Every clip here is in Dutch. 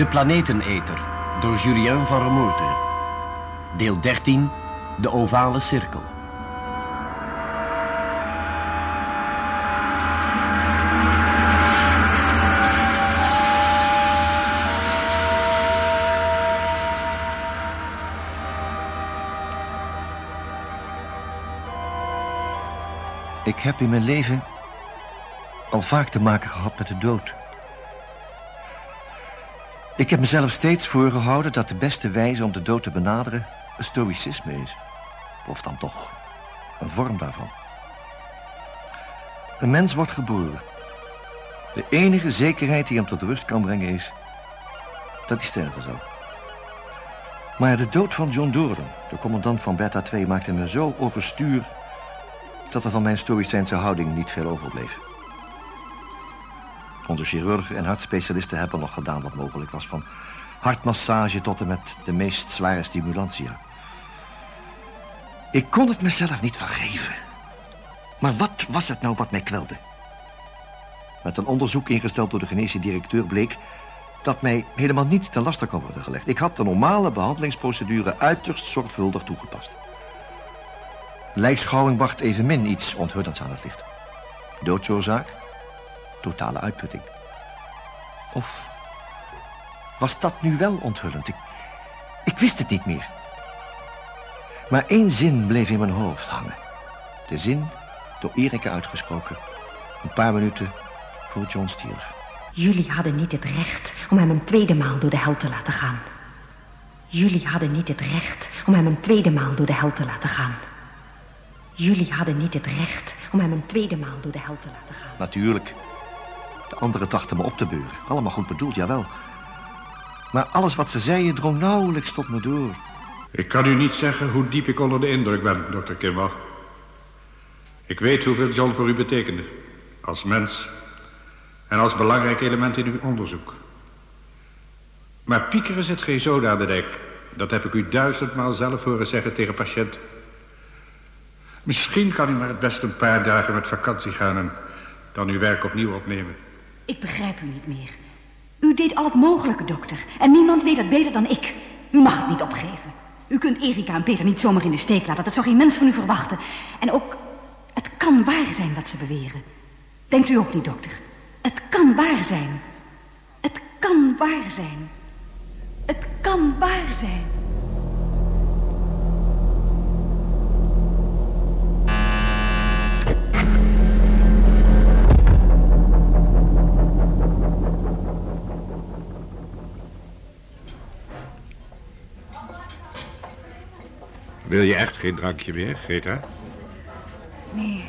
De Planeteneter door Julien van Remoerter. Deel 13, de ovale cirkel. Ik heb in mijn leven al vaak te maken gehad met de dood. Ik heb mezelf steeds voorgehouden dat de beste wijze om de dood te benaderen... een stoïcisme is. Of dan toch een vorm daarvan. Een mens wordt geboren. De enige zekerheid die hem tot rust kan brengen is... dat hij sterven zal. Maar de dood van John Doren, de commandant van Beta 2... maakte me zo overstuur dat er van mijn stoïcijnse houding niet veel overbleef. Onze chirurgen en hartspecialisten hebben nog gedaan wat mogelijk was... van hartmassage tot en met de meest zware stimulantia. Ik kon het mezelf niet vergeven. Maar wat was het nou wat mij kwelde? Met een onderzoek ingesteld door de genetische directeur bleek... dat mij helemaal niets ten laste kon worden gelegd. Ik had de normale behandelingsprocedure uiterst zorgvuldig toegepast. Lijkschouwing bracht evenmin iets onthullends aan het licht. Doodsoorzaak? Totale uitputting. Of was dat nu wel onthullend? Ik, ik wist het niet meer. Maar één zin bleef in mijn hoofd hangen. De zin door Erika uitgesproken. Een paar minuten voor John stierf. Jullie hadden niet het recht om hem een tweede maal door de hel te laten gaan. Jullie hadden niet het recht om hem een tweede maal door de hel te laten gaan. Jullie hadden niet het recht om hem een tweede maal door de hel te laten gaan. Natuurlijk. De anderen dachten me op te beuren. Allemaal goed bedoeld, jawel. Maar alles wat ze zeiden drong nauwelijks tot me door. Ik kan u niet zeggen hoe diep ik onder de indruk ben, dokter Kimball. Ik weet hoeveel John voor u betekende. Als mens. En als belangrijk element in uw onderzoek. Maar piekeren zit geen zoda aan de dijk. Dat heb ik u duizendmaal zelf horen zeggen tegen patiënten. Misschien kan u maar het best een paar dagen met vakantie gaan... en dan uw werk opnieuw opnemen. Ik begrijp u niet meer. U deed al het mogelijke, dokter. En niemand weet het beter dan ik. U mag het niet opgeven. U kunt Erika en Peter niet zomaar in de steek laten. Dat zou geen mens van u verwachten. En ook, het kan waar zijn wat ze beweren. Denkt u ook niet, dokter? Het kan waar zijn. Het kan waar zijn. Het kan waar zijn. Wil je echt geen drankje meer, Greta? Nee.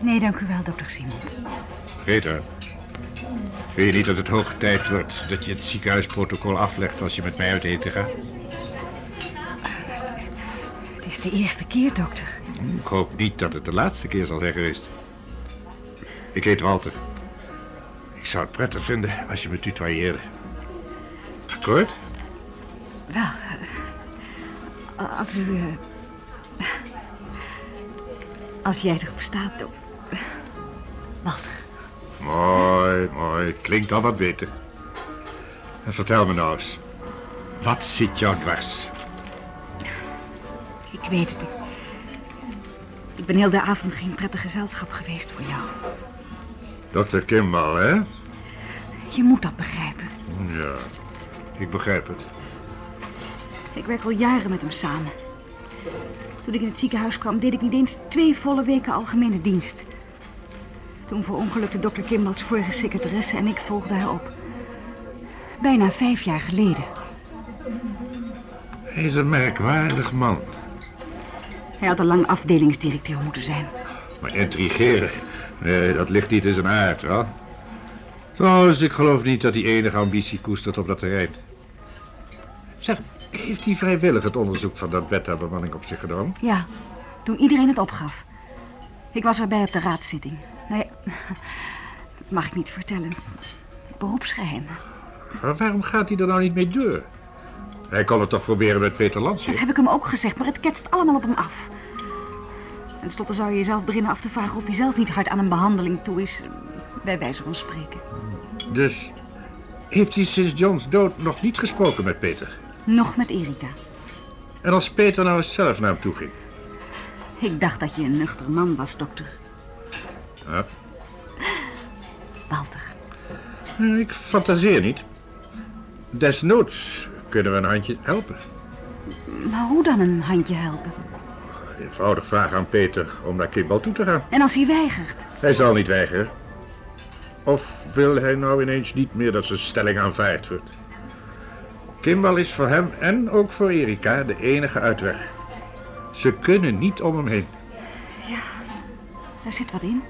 Nee, dank u wel, dokter Simons. Greta, vind je niet dat het hoog tijd wordt dat je het ziekenhuisprotocol aflegt als je met mij uit eten gaat? Het is de eerste keer, dokter. Ik hoop niet dat het de laatste keer zal zijn geweest. Ik heet Walter. Ik zou het prettig vinden als je me tutoyeerde. Akkoord? Wel, eh, als u... eh, als jij erop staat, dok- Walter. Mooi, mooi. Klinkt al wat beter. En vertel me nou eens. Wat zit jou dwars? Ik weet het. Ik- Ik ben heel de avond geen prettig gezelschap geweest voor jou. Dokter Kimball, hè? Je moet dat begrijpen. Ja, ik begrijp het. Ik werk al jaren met hem samen. Toen ik in het ziekenhuis kwam, deed ik niet eens twee volle weken algemene dienst. Toen verongelukte dokter Kimball's vorige secretaresse en ik volgde haar op. Bijna vijf jaar geleden. Hij is een merkwaardig man. Hij had al lang afdelingsdirecteur moeten zijn. Maar intrigeren, nee, dat ligt niet in zijn aard, wel. Trouwens, ik geloof niet dat hij enige ambitie koestert op dat terrein. Zeg, heeft hij vrijwillig het onderzoek van dat beta-bemanning op zich genomen? Ja, toen iedereen het opgaf. Ik was erbij op de raadszitting. Nee, dat mag ik niet vertellen. Beroepsgeheim. Maar waarom gaat hij er nou niet mee door? Hij kon het toch proberen met Peter Dat Lansje? heb ik hem ook gezegd, maar het ketst allemaal op hem af. En slotte zou je jezelf beginnen af te vragen of hij zelf niet hard aan een behandeling toe is. Bij wijze van spreken. Dus Heeft hij sinds John's dood nog niet gesproken met Peter? Nog met Erika. En als Peter nou eens zelf naar hem toe ging? Ik dacht dat je een nuchter man was, dokter. Ja. Walter. Eh, Ik fantaseer niet. Desnoods kunnen we een handje helpen. Maar hoe dan een handje helpen? Eenvoudig vragen aan Peter om naar Kimball toe te gaan. En als hij weigert? Hij zal niet weigeren. Of wil hij nou ineens niet meer dat zijn stelling aanvaard wordt? Kimball is voor hem en ook voor Erika de enige uitweg. Ze kunnen niet om hem heen. Daar zit wat in.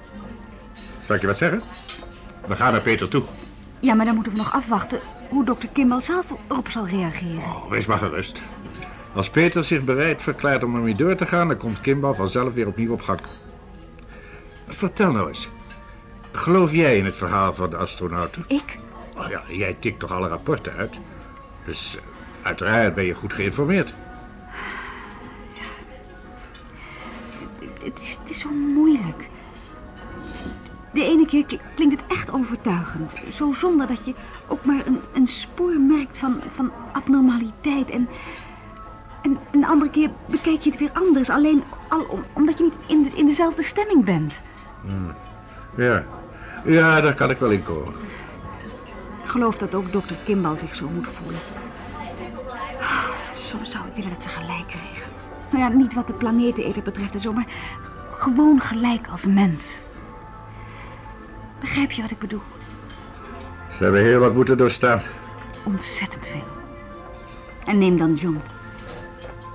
Zal ik je wat zeggen? We gaan naar Peter toe. Ja, maar dan moeten we nog afwachten hoe dokter Kimball zelf erop zal reageren. Oh, wees maar gerust. Als Peter zich bereid verklaart om ermee door te gaan, dan komt Kimball vanzelf weer opnieuw op gang. Vertel nou eens. Geloof jij in het verhaal van de astronauten? Ik? Oh ja, jij tikt toch alle rapporten uit? Dus eh, uiteraard ben je goed geïnformeerd. Het is, het is zo moeilijk. De ene keer kl- klinkt het echt overtuigend. Zo zonder dat je ook maar een, een spoor merkt van, van abnormaliteit. En, en een andere keer bekijk je het weer anders. Alleen al om- omdat je niet in, de- in dezelfde stemming bent. Ja. Ja, daar kan ik wel in komen. Ik geloof dat ook dokter Kimball zich zo moet voelen. Soms zou ik willen dat ze gelijk kregen. Nou ja, niet wat de planeteneter betreft en zo, maar gewoon gelijk als mens. Begrijp je wat ik bedoel? Ze hebben heel wat moeten doorstaan. Ontzettend veel. En neem dan John.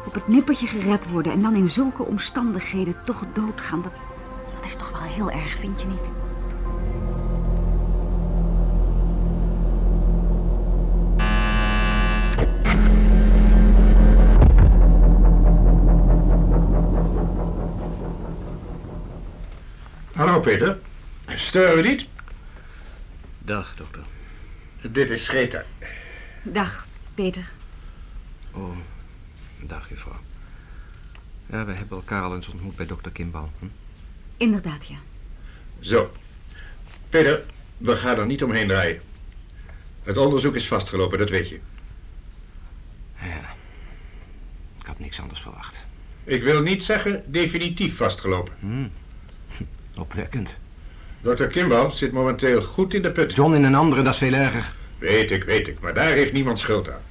Op het nippertje gered worden en dan in zulke omstandigheden toch doodgaan, dat, dat is toch wel heel erg, vind je niet? Hallo Peter. Steuren we niet? Dag, dokter. Dit is Greta. Dag, Peter. Oh, dag, juffrouw. Ja, we hebben elkaar al eens ontmoet bij dokter Kimball. Hm? Inderdaad, ja. Zo. Peter, we gaan er niet omheen draaien. Het onderzoek is vastgelopen, dat weet je. Ja. Ik had niks anders verwacht. Ik wil niet zeggen definitief vastgelopen. Opwekkend. Dr. Kimball zit momenteel goed in de put. John in een andere, dat is veel erger. Weet ik, weet ik, maar daar heeft niemand schuld aan.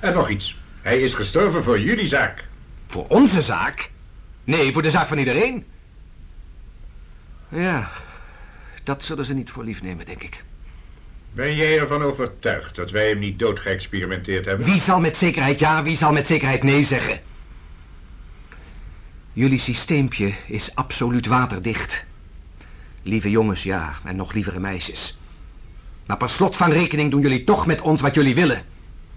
En nog iets. Hij is gestorven voor jullie zaak. Voor onze zaak? Nee, voor de zaak van iedereen. Ja, dat zullen ze niet voor lief nemen, denk ik. Ben jij ervan overtuigd dat wij hem niet dood geëxperimenteerd hebben? Wie zal met zekerheid ja, wie zal met zekerheid nee zeggen? Jullie systeempje is absoluut waterdicht. Lieve jongens, ja, en nog lievere meisjes. Maar per slot van rekening doen jullie toch met ons wat jullie willen.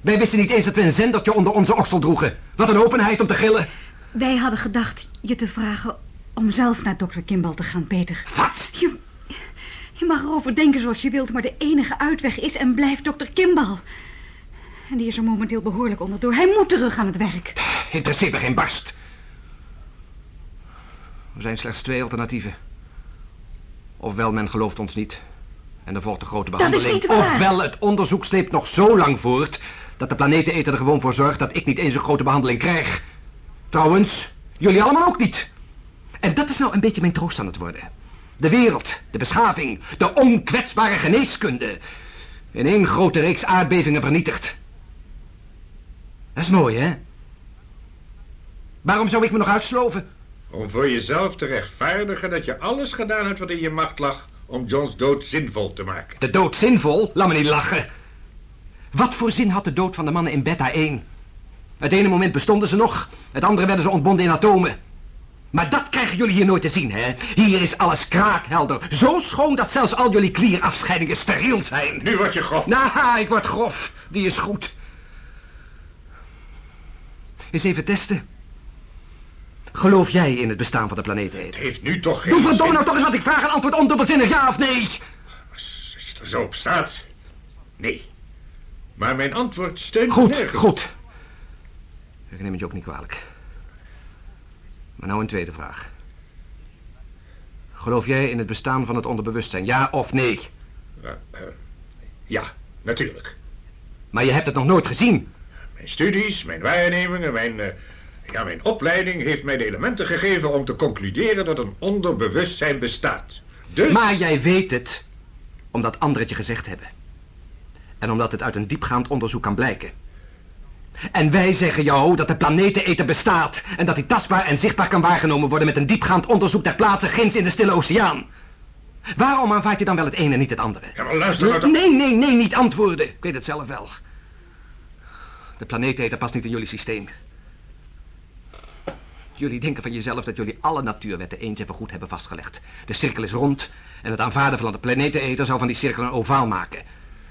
Wij wisten niet eens dat we een zendertje onder onze oksel droegen. Wat een openheid om te gillen. Wij hadden gedacht je te vragen om zelf naar dokter Kimball te gaan, Peter. Wat? Je, je mag erover denken zoals je wilt, maar de enige uitweg is en blijft dokter Kimball. En die is er momenteel behoorlijk onderdoor. Hij moet terug aan het werk. Interesseert me geen barst. Er zijn slechts twee alternatieven. Ofwel men gelooft ons niet. En er volgt de grote is behandeling. Ofwel het onderzoek sleept nog zo lang voort... dat de planeteneter er gewoon voor zorgt dat ik niet eens een grote behandeling krijg. Trouwens, jullie allemaal ook niet. En dat is nou een beetje mijn troost aan het worden. De wereld, de beschaving, de onkwetsbare geneeskunde. In één grote reeks aardbevingen vernietigd. Dat is mooi, hè? Waarom zou ik me nog uitsloven? Om voor jezelf te rechtvaardigen dat je alles gedaan hebt wat in je macht lag om Johns dood zinvol te maken. De dood zinvol? Laat me niet lachen. Wat voor zin had de dood van de mannen in Beta 1? Het ene moment bestonden ze nog, het andere werden ze ontbonden in atomen. Maar dat krijgen jullie hier nooit te zien, hè? Hier is alles kraakhelder. Zo schoon dat zelfs al jullie klierafscheidingen steriel zijn. Nu word je grof. Nou, ik word grof. Die is goed. Eens even testen. Geloof jij in het bestaan van de planeet Het heeft nu toch geen Doe verdomme nou toch eens wat ik vraag en antwoord ondubbelzinnig ja of nee. Als het er zo op staat, nee. Maar mijn antwoord steunt Goed, nergens. goed. Ik neem het je ook niet kwalijk. Maar nou een tweede vraag. Geloof jij in het bestaan van het onderbewustzijn, ja of nee? Eh, eh, ja, natuurlijk. Maar je hebt het nog nooit gezien. Mijn studies, mijn waarnemingen, mijn, uh, ja, mijn opleiding heeft mij de elementen gegeven om te concluderen dat een onderbewustzijn bestaat. Dus... Maar jij weet het, omdat anderen het je gezegd hebben. En omdat het uit een diepgaand onderzoek kan blijken. En wij zeggen jou dat de planeteneter bestaat en dat hij tastbaar en zichtbaar kan waargenomen worden met een diepgaand onderzoek ter plaatse ginds in de Stille Oceaan. Waarom aanvaardt je dan wel het ene en niet het andere? Ja, maar luister nou Nee, nee, nee, nee, niet antwoorden. Ik weet het zelf wel. De planeeteter past niet in jullie systeem. Jullie denken van jezelf dat jullie alle natuurwetten eens en goed hebben vastgelegd. De cirkel is rond en het aanvaarden van de planeteneter zou van die cirkel een ovaal maken.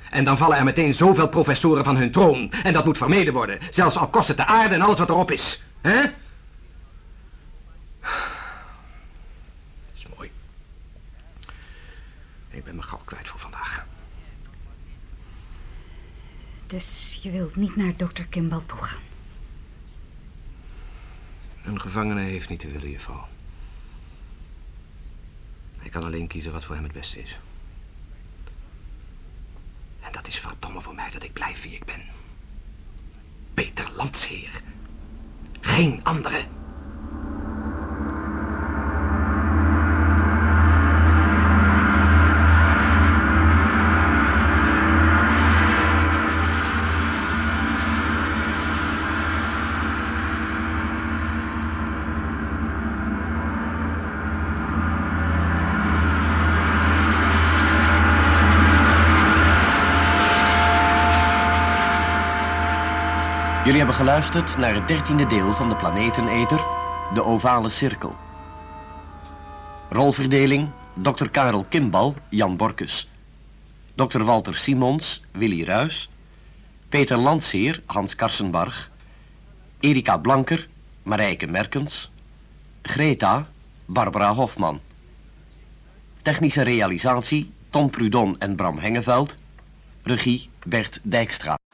En dan vallen er meteen zoveel professoren van hun troon. En dat moet vermeden worden. Zelfs al kost het de aarde en alles wat erop is. hè? Dat is mooi. Ik ben mijn gauw kwijt voor vandaag. Dus je wilt niet naar dokter Kimball toe gaan? Een gevangene heeft niet te willen, juffrouw. Hij kan alleen kiezen wat voor hem het beste is. En dat is verdomme voor mij dat ik blijf wie ik ben. Peter Landsheer. Geen andere. Hebben geluisterd naar het dertiende deel van de Planeteneter, de ovale cirkel. Rolverdeling, Dr. Karel Kimbal, Jan Borkus. Dr. Walter Simons, Willy Ruis. Peter Landsheer, Hans Karsenbarg. Erika Blanker, Marijke Merkens. Greta, Barbara Hofman. Technische realisatie, Tom Prudon en Bram Hengeveld. Regie, Bert Dijkstra.